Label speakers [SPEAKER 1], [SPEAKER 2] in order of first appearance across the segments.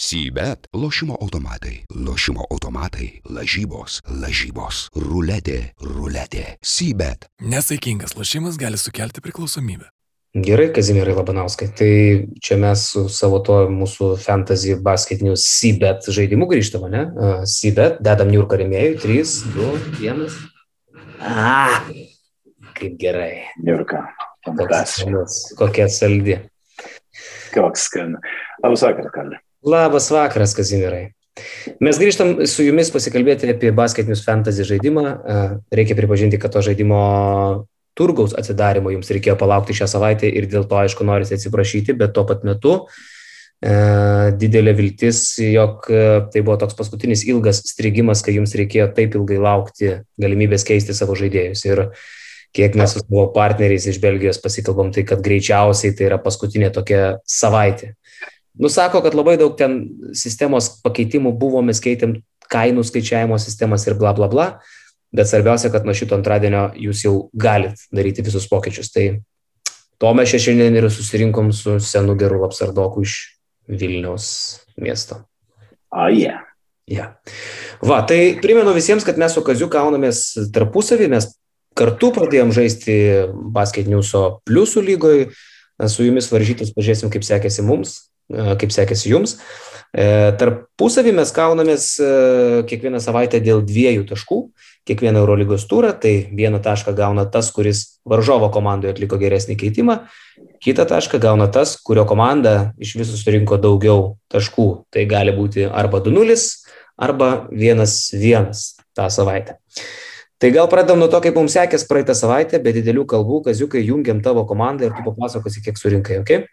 [SPEAKER 1] Sybet - lošimo automatai, lošimo automatai, lažybos, lažybos, ruletė, ruletė. Sybet.
[SPEAKER 2] Nesaikingas lošimas gali sukelti priklausomybę.
[SPEAKER 3] Gerai, Kazimierai Labanauskai, tai čia mes su savo to mūsų fantasy basketiniu Sybet žaidimu grįžtame, ne? Sybet, dedam Niurką remėjų, 3, 2, 1. A, kaip gerai.
[SPEAKER 4] Niurka.
[SPEAKER 3] Kokia saldi.
[SPEAKER 4] Koks skan. Labas vakaras, Karli.
[SPEAKER 3] Labas vakaras, Kazimirai. Mes grįžtam su jumis pasikalbėti apie basketinius fantasy žaidimą. Reikia pripažinti, kad to žaidimo turgaus atsidarimo jums reikėjo palaukti šią savaitę ir dėl to, aišku, norisi atsiprašyti, bet tuo pat metu e, didelė viltis, jog tai buvo toks paskutinis ilgas strigimas, kai jums reikėjo taip ilgai laukti galimybės keisti savo žaidėjus. Ir kiek mes su savo partneriais iš Belgijos pasikalbam, tai kad greičiausiai tai yra paskutinė tokia savaitė. Nusako, kad labai daug ten sistemos pakeitimų buvo, mes keitėm kainų skaičiavimo sistemas ir bla bla bla, bet svarbiausia, kad nuo šito antradienio jūs jau galit daryti visus pokyčius. Tai to mes šiandien ir susirinkom su senu geru apsardoku iš Vilniaus miesto.
[SPEAKER 4] A, oh, yeah.
[SPEAKER 3] Ja. Va, tai primenu visiems, kad mes su Kaziu kaunamės tarpusavį, mes kartu pradėjom žaisti basketniuso pliusų lygoj, su jumis varžytis, pažiūrėsim, kaip sekėsi mums, kaip sekėsi jums. E, tarpusavį mes kaunamės e, kiekvieną savaitę dėl dviejų taškų, kiekvieną Eurolygos turą, tai vieną tašką gauna tas, kuris varžovo komandoje atliko geresnį keitimą, kitą tašką gauna tas, kurio komanda iš visų surinko daugiau taškų. Tai gali būti arba 2-0, arba 1-1 tą savaitę. Tai gal pradedam nuo to, kaip mums sekės praeitą savaitę, be didelių kalbų, kaziukai, jungiam tavo komandą ir tu papasakosi, kiek surinkai, ok?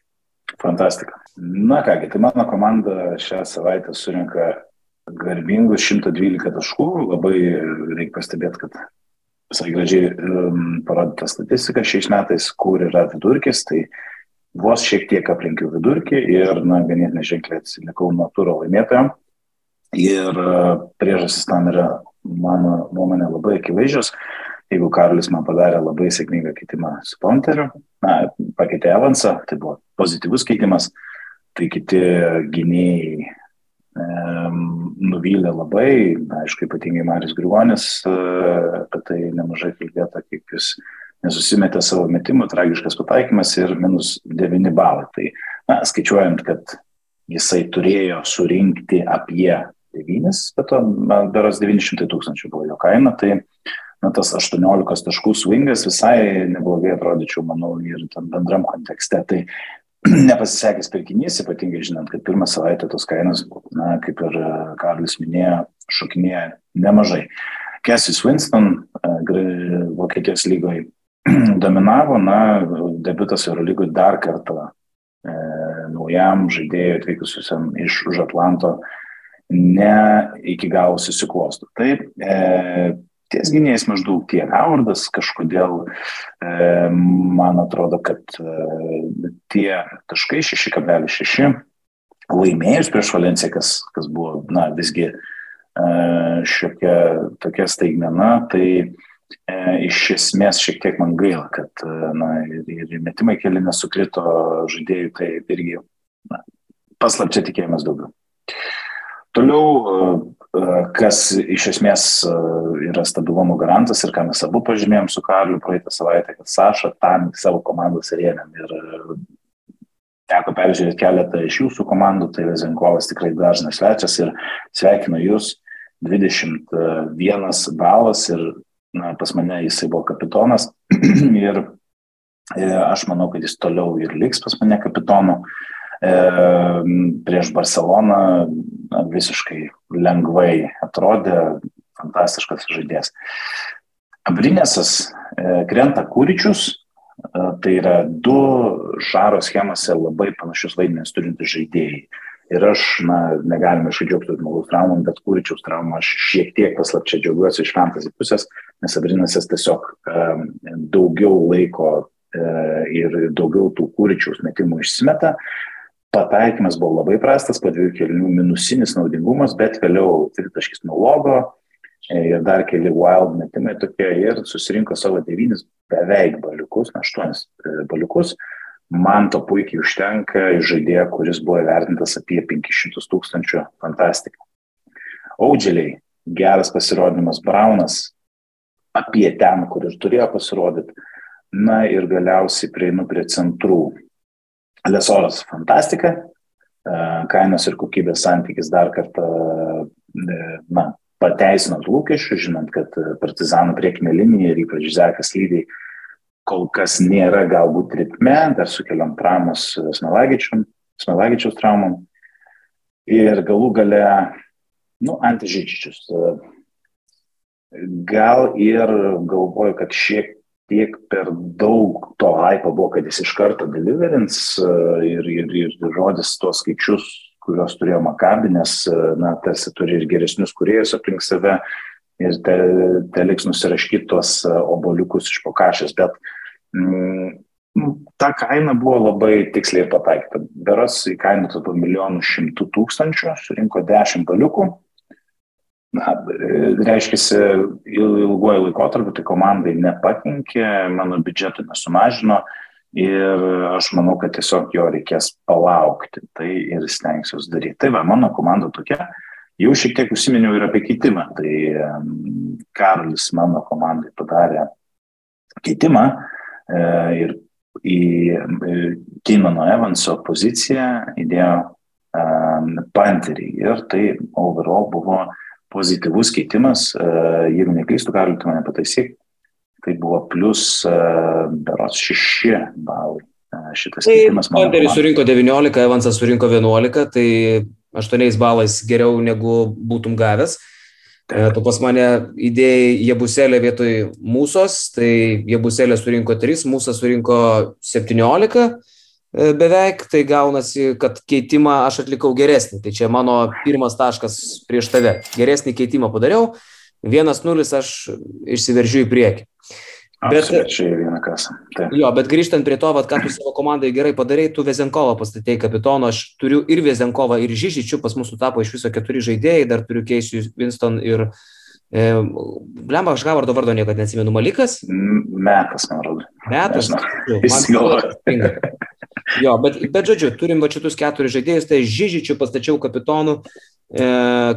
[SPEAKER 4] Fantastika. Na kągi, tai mano komanda šią savaitę surinka garbingus 112 taškų. Labai reikia pastebėti, kad visai gražiai um, parodyta statistika šiais metais, kur yra vidurkis, tai vos šiek tiek aplinkiu vidurkį ir, na, ganėtinai ženkliai atsilikau nuo turo laimėtojom. Ir uh, priežasis tam yra, mano nuomonė, labai akivaizdžios. Jeigu Karolis man padarė labai sėkmingą keitimą su Ponteriu, na, pakeitė Evansą, tai buvo pozityvus keitimas, tai kiti gynėjai nuvylė labai, aišku, ypatingai Maris Grigonis, e, apie tai nemažai kalbėta, kaip jis nesusimetė savo metimų, tragiškas pataikymas ir minus 9 balai. Tai na, skaičiuojant, kad jisai turėjo surinkti apie 9, bet to beros 900 tūkstančių buvo jo kaina, tai na, tas 18 taškų swingas visai neblogai atrodyčiau, manau, ir tam bendram kontekste. Tai nepasisekęs pirkinys, ypatingai žinant, kad pirmą savaitę tos kainos, na, kaip ir e, Karlis minėjo, šokinėja nemažai. Cassis Winston e, Vokietijos lygoje dominavo, na, debutas Eurolygoje dar kartą e, naujam žaidėjui atvykusiusiam iš už Atlanto ne iki galo susiklostų. Taip, e, ties gynėjais maždaug tiek. Howardas kažkodėl e, man atrodo, kad e, tie taškai 6,6 laimėjus prieš Valenciją, kas, kas buvo, na, visgi e, šiokia tokia staigmena, tai e, iš esmės šiek tiek man gaila, kad, e, na, ir, ir metimai keli nesukrito žaidėjų, tai irgi, na, paslapčia tikėjimas daugiau. Toliau kas iš esmės e, yra stabilumo garantas ir ką mes abu pažymėjom su Karliu praeitą savaitę, kad Saša tam savo komandos rėmėm. Ir e, teko peržiūrėti keletą iš jūsų komandų, tai Vezinkovas tikrai dažnas svečias ir sveikinu jūs 21 balas ir na, pas mane jisai buvo kapitonas ir e, aš manau, kad jis toliau ir liks pas mane kapitonu. E, prieš Barceloną na, visiškai lengvai atrodė, fantastiškas žaidėjas. Abrinėsas e, krenta kūričius, e, tai yra du žaro schemose labai panašius vaidmenis turintys žaidėjai. Ir aš, na, negalime išdžiaugti žmogaus traumom, bet kūričiaus traumą aš šiek tiek paslapčia džiaugiuosi iš fantasy pusės, nes Abrinėsas tiesiog um, daugiau laiko uh, ir daugiau tų kūričiaus metimų išsimeta. Pataikymas buvo labai prastas, po dviejų kelių minusinis naudingumas, bet vėliau tritaškis nuo logo e, ir dar keli wild metimai tokie ir susirinko savo devynis beveik baliukus, na, aštuonis e, baliukus, man to puikiai užtenka iš žaidėjo, kuris buvo įvertintas apie 500 tūkstančių fantastika. Audželiai, geras pasirodymas, Braunas, apie ten, kur ir turėjo pasirodyti. Na ir galiausiai prieinu prie centrų. Lesoras fantastika, e, kainos ir kokybės santykis dar kartą, e, na, pateisinant lūkesčių, žinant, kad partizanų priekinė linija ir ypač Zekas lygiai kol kas nėra galbūt ritme, dar sukeliam traumas Smelagičiaus traumom. Ir galų gale, nu, antižyčičius. Gal ir galvoju, kad šiek tiek per daug to hypo buvo, kad jis iš karto deliverins ir, ir, ir žodis tuos skaičius, kuriuos turėjo Makabi, nes, na, tarsi turi ir geresnius kuriejus aplink save ir te, te liks nusiraškyti tuos oboliukus iš pokašės, bet Mm, ta kaina buvo labai tiksliai pataikyta. Beras įkainotas buvo milijonų šimtų tūkstančių, surinko dešimt baliukų. Na, reiškia, ilguoju laikotarpiu tai komandai nepakenkė, mano biudžeto nesumažino ir aš manau, kad tiesiog jo reikės palaukti. Tai ir stengsiuosi daryti. Tai va, mano komanda tokia. Jau šiek tiek užsiminiau ir apie keitimą. Tai Karolis mano komandai padarė keitimą E, ir į Kinano Evanso poziciją įdėjo e, Panterį ir tai overall buvo pozityvus keitimas, e, jeigu neklystu, gali tu mane pataisyk, tai buvo plus berots 6 balai. Šitas tai keitimas.
[SPEAKER 3] Panteris surinko 19, Evansas surinko 11, tai 8 balais geriau negu būtum gavęs. E, tu pas mane įdėjai Jebuselę vietoj mūsos, tai Jebuselė surinko 3, mūsas surinko 17 e, beveik, tai gaunasi, kad keitimą aš atlikau geresnį. Tai čia mano pirmas taškas prieš tave. Geresnį keitimą padariau, 1-0 aš išsiveržiu į priekį.
[SPEAKER 4] Bet.
[SPEAKER 3] Taip. Jo, bet grįžtant prie to, vat, ką tu savo komandai gerai padarėjai, tu Vezenkovą pastatėjai kapitoną, aš turiu ir Vezenkovą, ir Žyžičių, pas mūsų tapo iš viso keturi žaidėjai, dar turiu Keisiu Winston ir... E, Blemba, aš Havardo vardo niekada neatsimenu, Malikas?
[SPEAKER 4] Metas, man atrodo.
[SPEAKER 3] Metas.
[SPEAKER 4] Man
[SPEAKER 3] jo, bet, bet žodžiu, turim va šitus keturis žaidėjus, tai Žyžičių pastačiau kapitonu, e,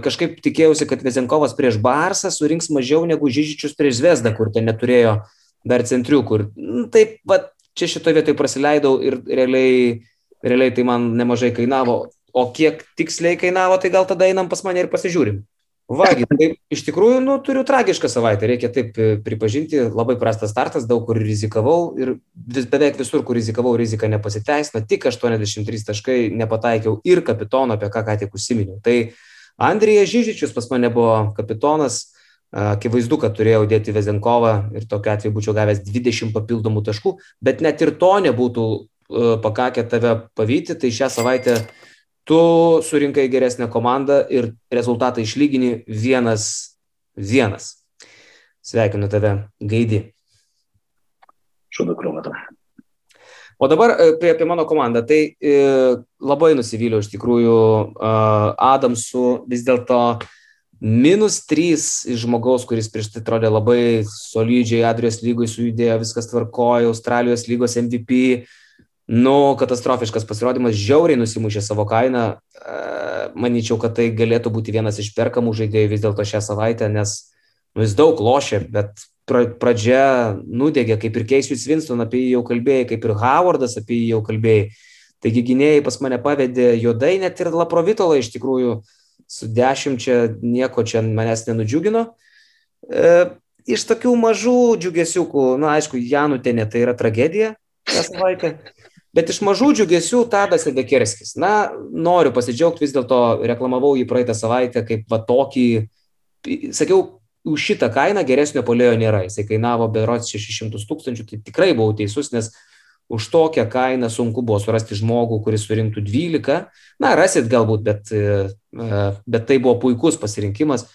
[SPEAKER 3] kažkaip tikėjausi, kad Vezenkovas prieš Barsą surinks mažiau negu Žyžičius prieš Zvezdą, kur ten neturėjo dar centriukų. Ir nu, taip, va, čia šitoje vietoje prasileidau ir realiai, realiai tai man nemažai kainavo. O kiek tiksliai kainavo, tai gal tada einam pas mane ir pasižiūrim. Vagi, tai iš tikrųjų, nu, turiu tragišką savaitę, reikia taip e, pripažinti, labai prastas startas, daug kur rizikavau ir vis, beveik visur, kur rizikavau, rizika nepasiteisino, tik 83 taškai nepataikiau ir kapitono, apie ką ką tik užsiminiau. Tai Andrija Žyžičius pas mane buvo kapitonas, Akivaizdu, kad turėjau dėti Vezenkovą ir tokiu atveju būčiau gavęs 20 papildomų taškų, bet net ir to nebūtų e, pakakę tave pavyti, tai šią savaitę tu surinkai geresnę komandą ir rezultatą išlygini vienas vienas. Sveikinu tave, Gaidi.
[SPEAKER 4] Šūdu krovatą.
[SPEAKER 3] O dabar e, apie, apie mano komandą. Tai e, labai nusivyliau iš tikrųjų e, Adamsu vis dėlto Minus 3 iš žmogaus, kuris prieš tai atrodė labai solidžiai, Adrijos lygoj sujudėjo, viskas tvarkojo, Australijos lygos MVP. Nu, katastrofiškas pasirodymas, žiauriai nusimušė savo kainą. E, manyčiau, kad tai galėtų būti vienas iš perkamų žaidėjų vis dėlto šią savaitę, nes nu, jis daug lošė, bet pradžia nudegė, kaip ir Keisijus Winston apie jį jau kalbėjai, kaip ir Howardas apie jį jau kalbėjai. Taigi gynėjai pas mane pavedė juodai, net ir Laprovitola iš tikrųjų su dešimčia nieko čia manęs nenudžiugino. E, iš tokių mažų džiugesiukų, na aišku, Janutenė tai yra tragedija tą savaitę, bet iš mažų džiugesių Tadas Edekerskis. Na, noriu pasidžiaugti, vis dėlto reklamavau jį praeitą savaitę kaip va tokį, sakiau, už šitą kainą geresnio polėjo nėra. Jisai kainavo berots 600 tūkstančių, tai tikrai buvau teisus, nes už tokią kainą sunku buvo surasti žmogų, kuris surinktų 12. Na, rasit galbūt, bet, e, e, bet tai buvo puikus pasirinkimas.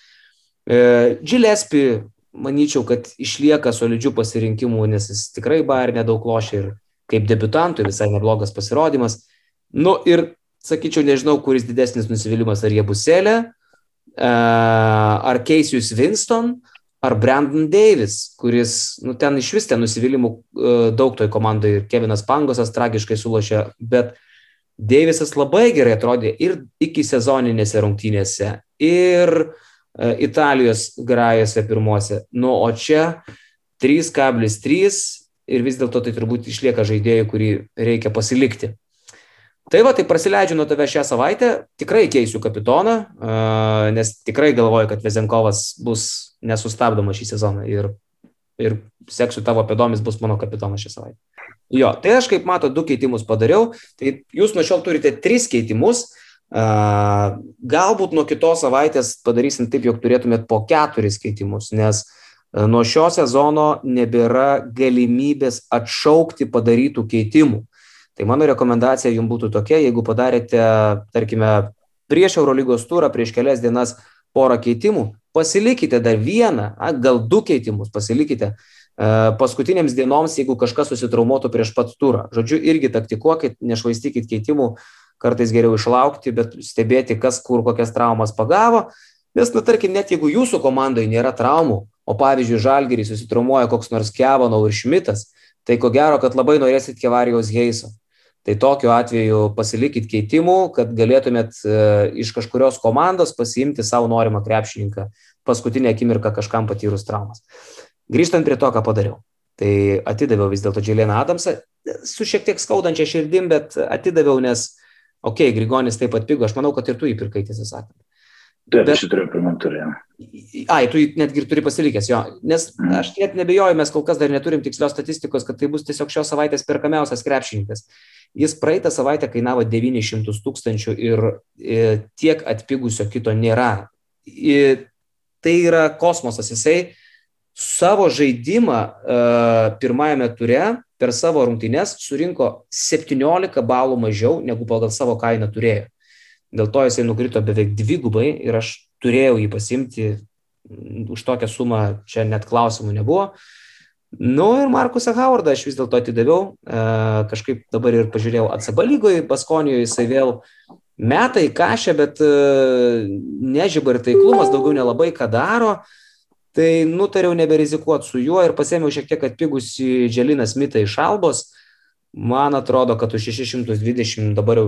[SPEAKER 3] Džilespi, e, manyčiau, kad išlieka solidžių pasirinkimų, nes jis tikrai bar nedaug lošia ir kaip debutantui visai neblogas pasirodymas. Nu ir, sakyčiau, nežinau, kuris didesnis nusivylimas, ar jie buselė, ar Keisius Winston, ar Brandon Davis, kuris, nu, ten iš vis ten nusivylimų uh, daug toj komandai ir Kevinas Pangosas tragiškai sulošė, bet Davisas labai gerai atrodė ir iki sezoninėse rungtynėse, ir uh, Italijos grajose pirmose. Nu, o čia 3,3 ir vis dėlto tai turbūt išlieka žaidėjai, kurį reikia pasilikti. Tai va, tai prasileidžiu nuo tave šią savaitę, tikrai keisiu kapitoną, nes tikrai galvoju, kad Vezenkovas bus nesustabdomas šį sezoną ir, ir seksiu tavo pėdomis bus mano kapitonas šią savaitę. Jo, tai aš kaip mato, du keitimus padariau, tai jūs nuo šiol turite tris keitimus, galbūt nuo kitos savaitės padarysim taip, jog turėtumėt po keturis keitimus, nes nuo šio sezono nebėra galimybės atšaukti padarytų keitimų. Tai mano rekomendacija jums būtų tokia, jeigu padarėte, tarkime, prieš Eurolygos turą, prieš kelias dienas porą keitimų, pasilikite dar vieną, gal du keitimus pasilikite e, paskutinėms dienoms, jeigu kažkas susitraumuotų prieš pat turą. Žodžiu, irgi taktikuokit, nešvaistykit keitimų, kartais geriau išlaukti, bet stebėti, kas kur kokias traumas pagavo. Nes, nu, tarkim, net jeigu jūsų komandoje nėra traumų, o pavyzdžiui, Žalgerį susitraumuoja koks nors Kevanau ir Šmitas, tai ko gero, kad labai norėsit Kevarijos Heiso. Tai tokiu atveju pasilikit keitimų, kad galėtumėt e, iš kažkurios komandos pasiimti savo norimą krepšininką paskutinę akimirką kažkam patyrus traumas. Grįžtant prie to, ką padariau. Tai atidaviau vis dėlto Džilieną Adamsą, su šiek tiek skaudančia širdim, bet atidaviau, nes, okei, okay, Grigonis taip pat pigo, aš manau, kad ir tu įpirkai, tiesą sakant.
[SPEAKER 4] Taip, aš turiu pirmam turėjau.
[SPEAKER 3] Ai, tu netgi ir turi pasilikęs jo, nes mm. aš net nebejoju, mes kol kas dar neturim tikslios statistikos, kad tai bus tiesiog šios savaitės perkamiausias krepšininkas. Jis praeitą savaitę kainavo 900 tūkstančių ir, ir tiek atpigusio kito nėra. Ir tai yra kosmosas. Jisai savo žaidimą uh, pirmajame ture per savo rungtynes surinko 17 balų mažiau negu pagal savo kainą turėjo. Dėl to jisai nukrito beveik dvigubai ir aš turėjau jį pasimti už tokią sumą, čia net klausimų nebuvo. Uh, Nu ir Markusą Howardą aš vis dėlto atidaviau, e, kažkaip dabar ir pažiūrėjau ACB lygoje, Baskonijoje jisai vėl meta į kažę, bet e, nežyba ir taiklumas daugiau nelabai ką daro. Tai nutariau neberizikuoti su juo ir pasėmiau šiek tiek atpigusi Dželiną Smithą iš Albos. Man atrodo, kad už 620 dabar jau,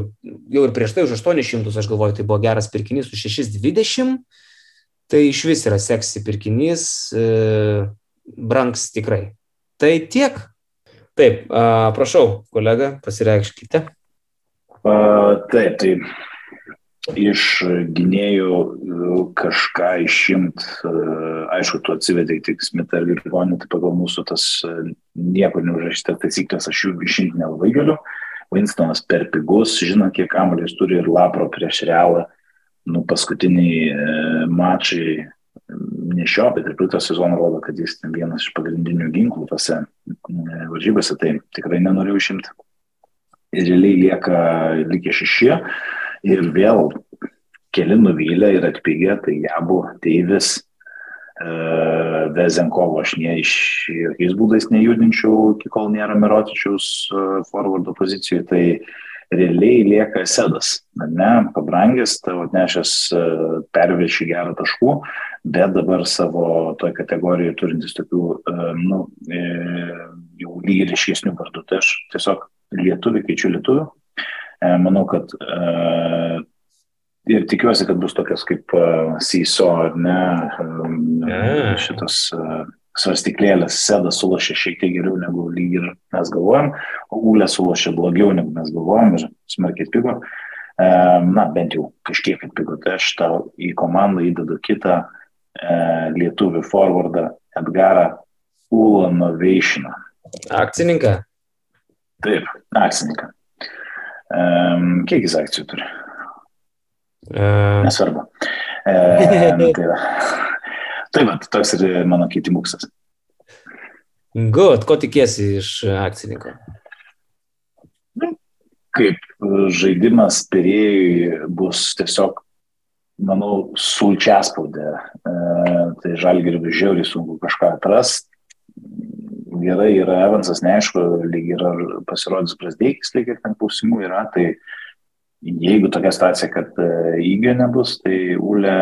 [SPEAKER 3] jau ir prieš tai už 800, aš galvoju, tai buvo geras pirkinys už 620. Tai iš vis yra seksy pirkinys, e, brangs tikrai. Tai tiek. Taip, a, prašau, kolega, pasireikškite.
[SPEAKER 4] A, taip, tai iš gynėjų kažką išimt, aišku, tu atsivedai tik Smithą ir Virgonį, tai pagal mūsų tas niekur neužrašyta taisyklės, aš jų išimti nelabai galiu. Winstonas per pigus, žinot, kiek kamuolės turi ir Lapro prieš realą. Nu, paskutiniai e, mačai ne šio, bet ir praeito sezono rodo, kad jis vienas iš pagrindinių ginklų tose e, varžybose, tai tikrai nenoriu išimti. Ir realiai lieka likę šešie ir vėl keli nuvylę ir atpigę, tai Jabu, Teivis, e, Vezenkovo aš ne iš jokiais būdais nejudinčiau, iki kol nėra Mirotičiaus e, forwardo pozicijoje, tai realiai lieka sedas, ne, pabrangęs, tavo atnešęs perviršį gerą taškų, bet dabar savo toj kategorijoje turintis tokių, nu, e, jau lygiai vardų. Tai aš tiesiog lietuvių keičiu lietuvių. E, manau, kad e, ir tikiuosi, kad bus tokias kaip Syso ar ne, šitas svarstyklėlės sedas sulošė šiek tiek geriau negu lyg ir mes galvojam, o ūlė sulošė blogiau negu mes galvojam ir smarkiai pigo. Na, bent jau kažkiek atpigo. Tai aš tau į komandą įdedu kitą E, lietuvių forwardą Edgarą Ulanoveišiną.
[SPEAKER 3] Akcininką?
[SPEAKER 4] Taip, akcininką. Um, kiek jis akcijų turi? Uh... Nesvarbu. E, tai, va. tai va, toks ir mano keitimuksas.
[SPEAKER 3] Good, ko tikėsi iš akcininko?
[SPEAKER 4] Kaip žaidimas perėjui bus tiesiog manau, sulčiaspaudę. E, tai žalgiriui žiauriai sunku kažką atrasti. Gerai yra Evansas, neaišku, lyg yra pasirodys Brasdeikis, lyg ir ten klausimų yra. Tai jeigu tokia situacija, kad e, įgio nebus, tai Ule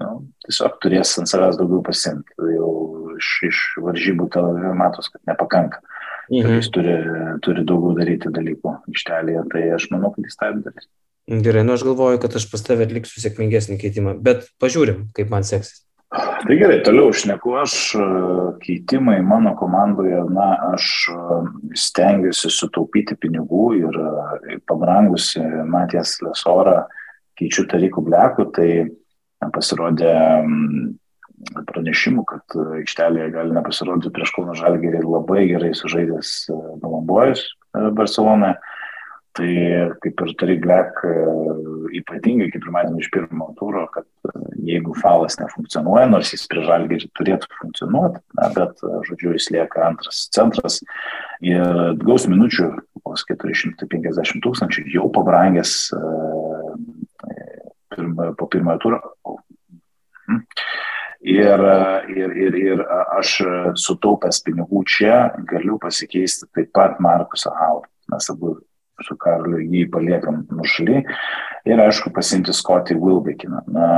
[SPEAKER 4] nu, tiesiog turės ant savęs daugiau pasimti. Tai jau iš, iš varžybų Tel Avive matos, kad nepakanka. Mhm. Jis turi, turi daugiau daryti dalykų ištelėje, tai aš manau, kad jis tą darys.
[SPEAKER 3] Gerai, nu aš galvoju, kad aš pas tavę atliksiu sėkmingesnį keitimą, bet pažiūrim, kaip man seksis.
[SPEAKER 4] Tai gerai, toliau šneku aš, keitimai mano komandoje, na, aš stengiuosi sutaupyti pinigų ir pabrangusi Matijas Lesorą keičiu Tarikų Blekų, tai pasirodė pranešimų, kad aikštelėje gali nepasirodyti prieš Kauno Žalgerį labai gerai sužaidęs Balambojus Barcelonoje. Tai kaip ir turi Glek ypatingai, kaip ir matėme iš pirmo turo, kad jeigu falas nefunkcionuoja, nors jis prie žalgerį turėtų funkcionuoti, na, bet, žodžiu, jis lieka antras centras ir gaus minučių, vos 450 tūkstančių, jau pabrangęs pirma, po pirmojo turo. Ir, ir, ir, ir aš sutaupęs pinigų čia galiu pasikeisti taip pat Markusą Haudą. Mes abu su Karliu jį paliekam nušaly. Ir aišku, pasimti Scotty Wilbekiną. Na,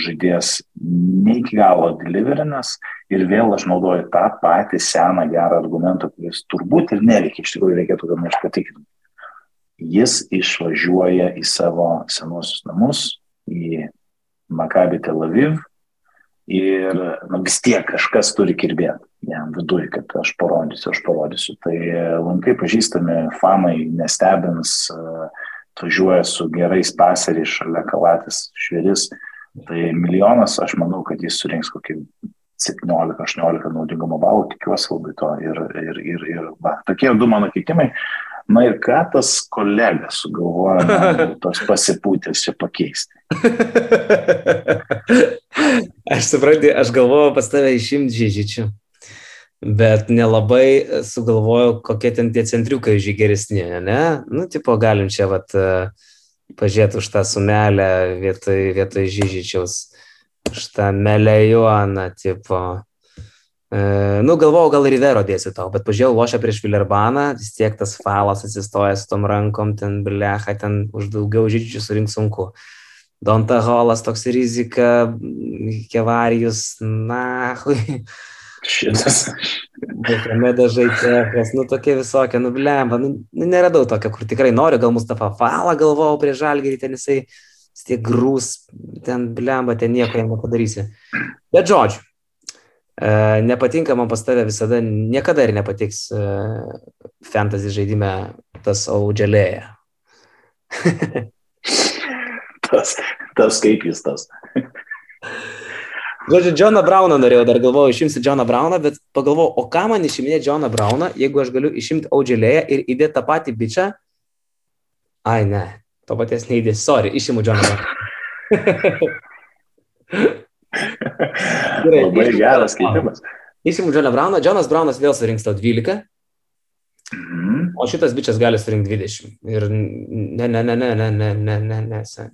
[SPEAKER 4] žaidėjas ne iki galo deliverinas ir vėl aš naudoju tą patį seną gerą argumentą, kuris turbūt ir neveikia, iš tikrųjų reikėtų gal nors patikinti. Jis išvažiuoja į savo senuosius namus, į Maccabi Tel Aviv ir nu, vis tiek kažkas turi kirbėti jam viduje, kad aš parodysiu, aš parodysiu. Tai lankai pažįstami fanai nestebins, atvažiuoja su gerais paseriais šalia kalatis šviris. Tai milijonas, aš manau, kad jis surinks kokį 17-18 naudingumo balų, tikiuosi labai to. Ir, ir, ir, ir va, tokie du mano keitimai. Na ir ką tas kolega sugalvoja tos pasipūtės čia pakeisti?
[SPEAKER 3] aš suprantu, aš galvoju pas tave išimti žyžičių bet nelabai sugalvojau, kokie ten tie centriukai žygeresni, ne? Nu, tipo, galim čia, vat, pažiūrėti už tą sumelę vietoj, vietoj žyžičiaus, už tą melėjuaną, tipo. E, nu, galvojau, gal Rivero dėsiu tau, bet pažiūrėjau lošia prieš Villerbaną, vis tiek tas falas atsistoja su tom rankom, ten blecha, ten už daugiau žyčių surinkti sunku. Donta Holas toks rizika, Kevarijus, na, hui.
[SPEAKER 4] Šitas.
[SPEAKER 3] Mohamedas Žaitėkas, nu tokie visokie, nu blemba, nu, nu neradau tokio, kur tikrai noriu, gal Mustafa Falą galvojau prie žalgerį, ten jisai tiek grūs, ten blemba, ten nieko jam nepadarysi. Bet žodžiu, e, nepatinka man pas tave visada, niekada ir nepatiks e, fantasy žaidime tas audžialėje.
[SPEAKER 4] tas, tas kaip jis tas.
[SPEAKER 3] Žodžiu, Džoną Brauną norėjau, dar galvojau, išimsi Džoną Brauną, bet pagalvojau, o ką man išiminėti Džoną Brauną, jeigu aš galiu išimti Audželėją ir įdėti tą patį bičią? Ai, ne, to paties neįdėsiu, sorry, išimu Džoną Brauną.
[SPEAKER 4] Gerai, Labai geras keitimas.
[SPEAKER 3] Išimu Džoną Brauną, Džonas Braunas vėl surinks tau 12.
[SPEAKER 4] Mhm.
[SPEAKER 3] O šitas bičias gali surinkti 20. Ir ne, ne, ne, ne, ne, ne, ne, ne, ne,
[SPEAKER 4] ne.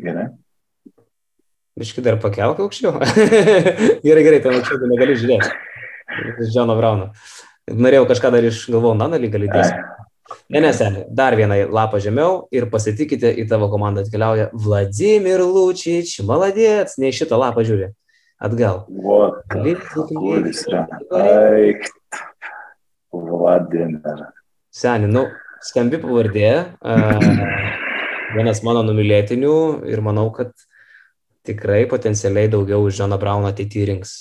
[SPEAKER 4] Gerai.
[SPEAKER 3] Biškai dar pakelk aukščiau. gerai, gerai, tai aukščiau negali žiūrėti. Džono Brauno. Norėjau kažką dar iš galvojau, na, lyg gali dėti. Ne, nesenė, dar vieną lapą žemiau ir pasitikite, į tavo komandą atkeliauja Vladimir Lučič, maladėts, ne iš šito lapą žiūri. Atgal.
[SPEAKER 4] Vladimir.
[SPEAKER 3] Seniai, nu, skambi pavardė, uh, vienas mano numylėtinių ir manau, kad tikrai potencialiai daugiau už Džoną Brauną ateityje rinks.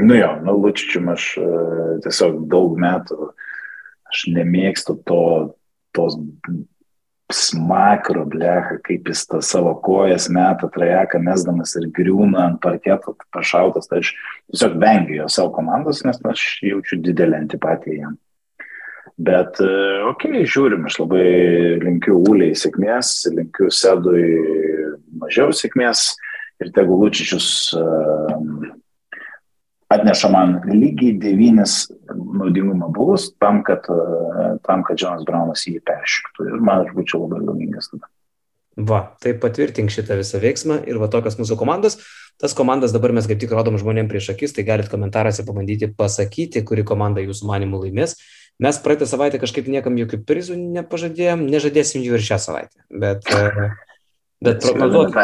[SPEAKER 4] Nu jo, nu Lučičium aš uh, tiesiog daug metų, aš nemėgstu to, tos smakro blecha, kaip jis tą savo kojas meta trajeką, mesdamas ir griūna ant parketo pašautas, tai aš tiesiog vengiu jo savo komandos, nes aš jaučiu didelę antipatiją jam. Bet, e, okei, okay, žiūrim, aš labai linkiu Uliai sėkmės, linkiu Sedui mažiau sėkmės ir tegu Lučičius uh, atneša man lygiai devynis naudingumo bulus tam, kad, uh, tam, kad Džonas Braunas jį peršiktų. Ir man aš būčiau labai laimingas tada.
[SPEAKER 3] Va, tai patvirtink šitą visą veiksmą ir va tokios mūsų komandos. Tas komandas dabar mes kaip tik rodom žmonėm prieš akis, tai galit komentaruose pabandyti pasakyti, kuri komanda jūsų manimų laimės. Mes praeitą savaitę kažkaip niekam jokių prizų nepažadėjom, nežadėsim jų ir šią savaitę. Bet uh, Bet prognozuokit,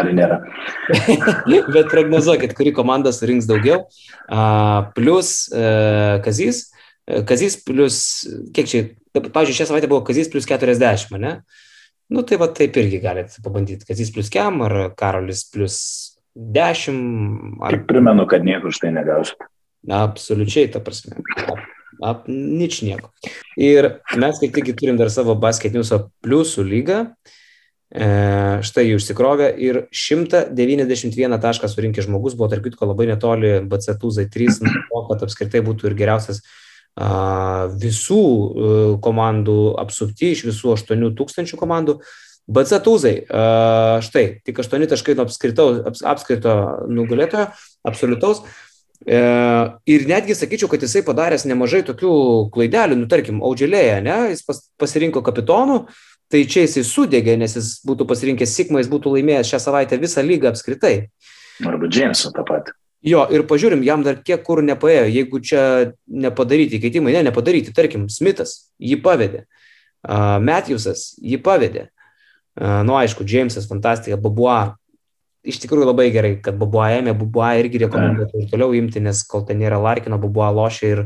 [SPEAKER 3] bet prognozuokit, kuri komanda surinks daugiau. Uh, plus uh, Kazys. E, Kazys plus, kiek čia, pavyzdžiui, šią savaitę buvo Kazys plus 40, ne? Nu tai va taip irgi galite pabandyti. Kazys plus Kem ar Karolis plus 10. Ar...
[SPEAKER 4] Tik primenu, kad niekur už tai negausit.
[SPEAKER 3] Absoliučiai, ta prasme. Ap, nič nieko. Ir mes kaip tik turim dar savo basket news'o pliusų lygą. E, štai jį užsikrovė ir 191 tašką surinkė žmogus, buvo tarp kitko labai netoli BCT ZAI 3, nuo to, kad apskritai būtų ir geriausias visų a, komandų apsupti iš visų 8000 komandų. BCT ZAI, štai, tik 8 taškai nuo aps, apskrito nugalėtojo, absoliutaus. E, ir netgi sakyčiau, kad jisai padaręs nemažai tokių klaidelių, nu tarkim, Audželėje, ne, jis pas, pasirinko kapitonų, tai čia jisai sudegė, nes jis būtų pasirinkęs Sigma, jis būtų laimėjęs šią savaitę visą lygą apskritai.
[SPEAKER 4] Arba Džeimsą tą patį.
[SPEAKER 3] Jo, ir pažiūrim, jam dar kiek kur nepaėjo, jeigu čia nepadaryti keitimai, ne, nepadaryti, tarkim, Smithas jį pavedė, uh, Matthewsas jį pavedė, uh, nu aišku, Jamesas, fantastika, Babua, iš tikrųjų labai gerai, kad Babua ėmė, Babua irgi rekomenduotų ir toliau imti, nes kol ten nėra Larkino, Babua lošia ir,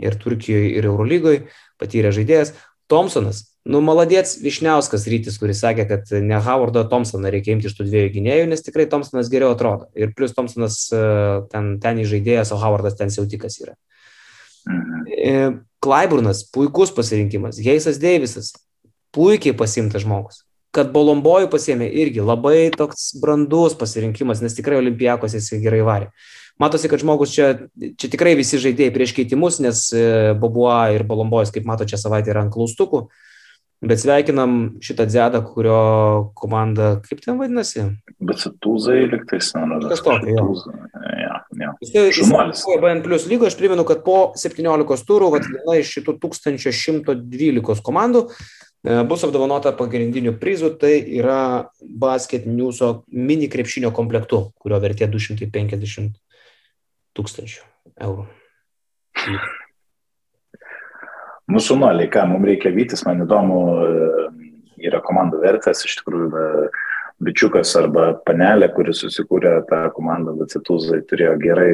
[SPEAKER 3] ir Turkijoje, ir Eurolygoje, patyrė žaidėjas. Thompsonas, nu, maladėts Višniauskas rytis, kuris sakė, kad ne Howardo Thompsoną reikia imti iš tų dviejų gynėjų, nes tikrai Thompsonas geriau atrodo. Ir plus Thompsonas ten, ten įžaidėjas, o Howardas ten siautikas yra. Mhm. Klaiburnas, puikus pasirinkimas. Heisas Deivisas, puikiai pasimtas žmogus. Kad Bolombojų pasėmė irgi labai toks brandus pasirinkimas, nes tikrai Olimpijakos jis gerai varė. Matosi, kad žmogus čia, čia tikrai visi žaidėjai prieš keitimus, nes Babua ir Bolombojus, kaip mato, čia savaitė yra ant klaustukų. Bet sveikinam šitą dzedą, kurio komanda, kaip ten vadinasi?
[SPEAKER 4] Bet Satūzai liktais, na,
[SPEAKER 3] Kas tokio.
[SPEAKER 4] Ja, ja.
[SPEAKER 3] Jis buvo BN plus lygo, aš primenu, kad po 17 turų, viena iš šitų 1112 komandų e, bus apdovanota pagrindiniu prizu, tai yra basket newso mini krepšinio komplektu, kurio vertė 250 tūkstančių eurų.
[SPEAKER 4] Nuoliai, ką mums reikia vytis, man įdomu, yra komandų vertės, iš tikrųjų, bičiukas arba panelė, kuris susikūrė tą komandą, Vacituzai turėjo gerai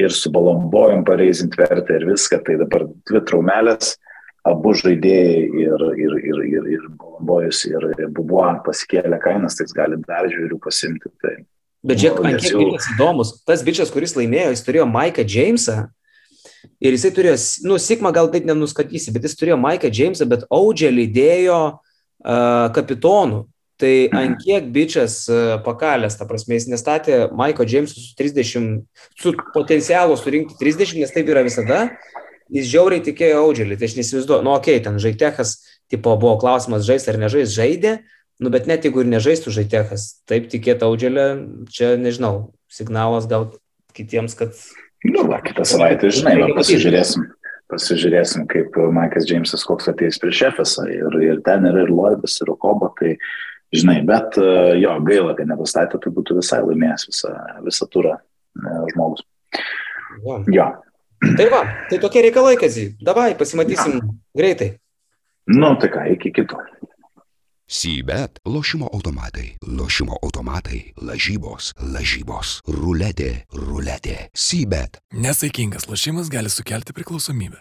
[SPEAKER 4] ir su balombojom pareizinti vertę ir viską, tai dabar dvi traumelės, abu žaidėjai ir, ir, ir, ir, ir balombojus ir, bubuo pasikėlė kainas, tai jis gali dar žiūrių pasimti. Tai,
[SPEAKER 3] Bet žiūrėk, man kiek bičias įdomus, tas bičias, kuris laimėjo, jis turėjo Maiką Jamesą, Ir jisai turėjo, nu, Sigma gal taip nenuskatysi, bet jis turėjo Maiką Jamesą, bet Audžė lydėjo uh, kapitonų. Tai ant kiek bičias pakalės, ta prasme, jis nestatė Maiko Jamesą su 30, su potencialu surinkti 30, nes taip yra visada. Jis žiauriai tikėjo Audželį, tai aš nesivaizduoju, nu, okei, okay, ten žaitechas, tipo, buvo klausimas, žais ar nežais, žaidė, nu, bet net jeigu ir nežaistų žaitechas, taip tikėti Audželį, čia, nežinau, signalas gal kitiems, kad
[SPEAKER 4] Nu, va, kitą savaitę, žinai, va, pasižiūrėsim, pasižiūrėsim, kaip Maikas Džeimsas koks ateis prieš Efesą. Ir, ir ten yra ir Lloydas, ir Okobo, tai žinai, bet jo, gaila, kad nepastatė, tai būtų visai laimėjęs visą, visą turą žmogus.
[SPEAKER 3] Ja.
[SPEAKER 4] Jo.
[SPEAKER 3] Tai va, tai tokie reikalai, Kazy. Davai, pasimatysim ja. greitai.
[SPEAKER 4] Nu, tai ką, iki kito.
[SPEAKER 1] Sybet, lošimo automatai, lošimo automatai, lažybos, lažybos, ruletė, ruletė, sybet.
[SPEAKER 2] Nesaikingas lošimas gali sukelti priklausomybę.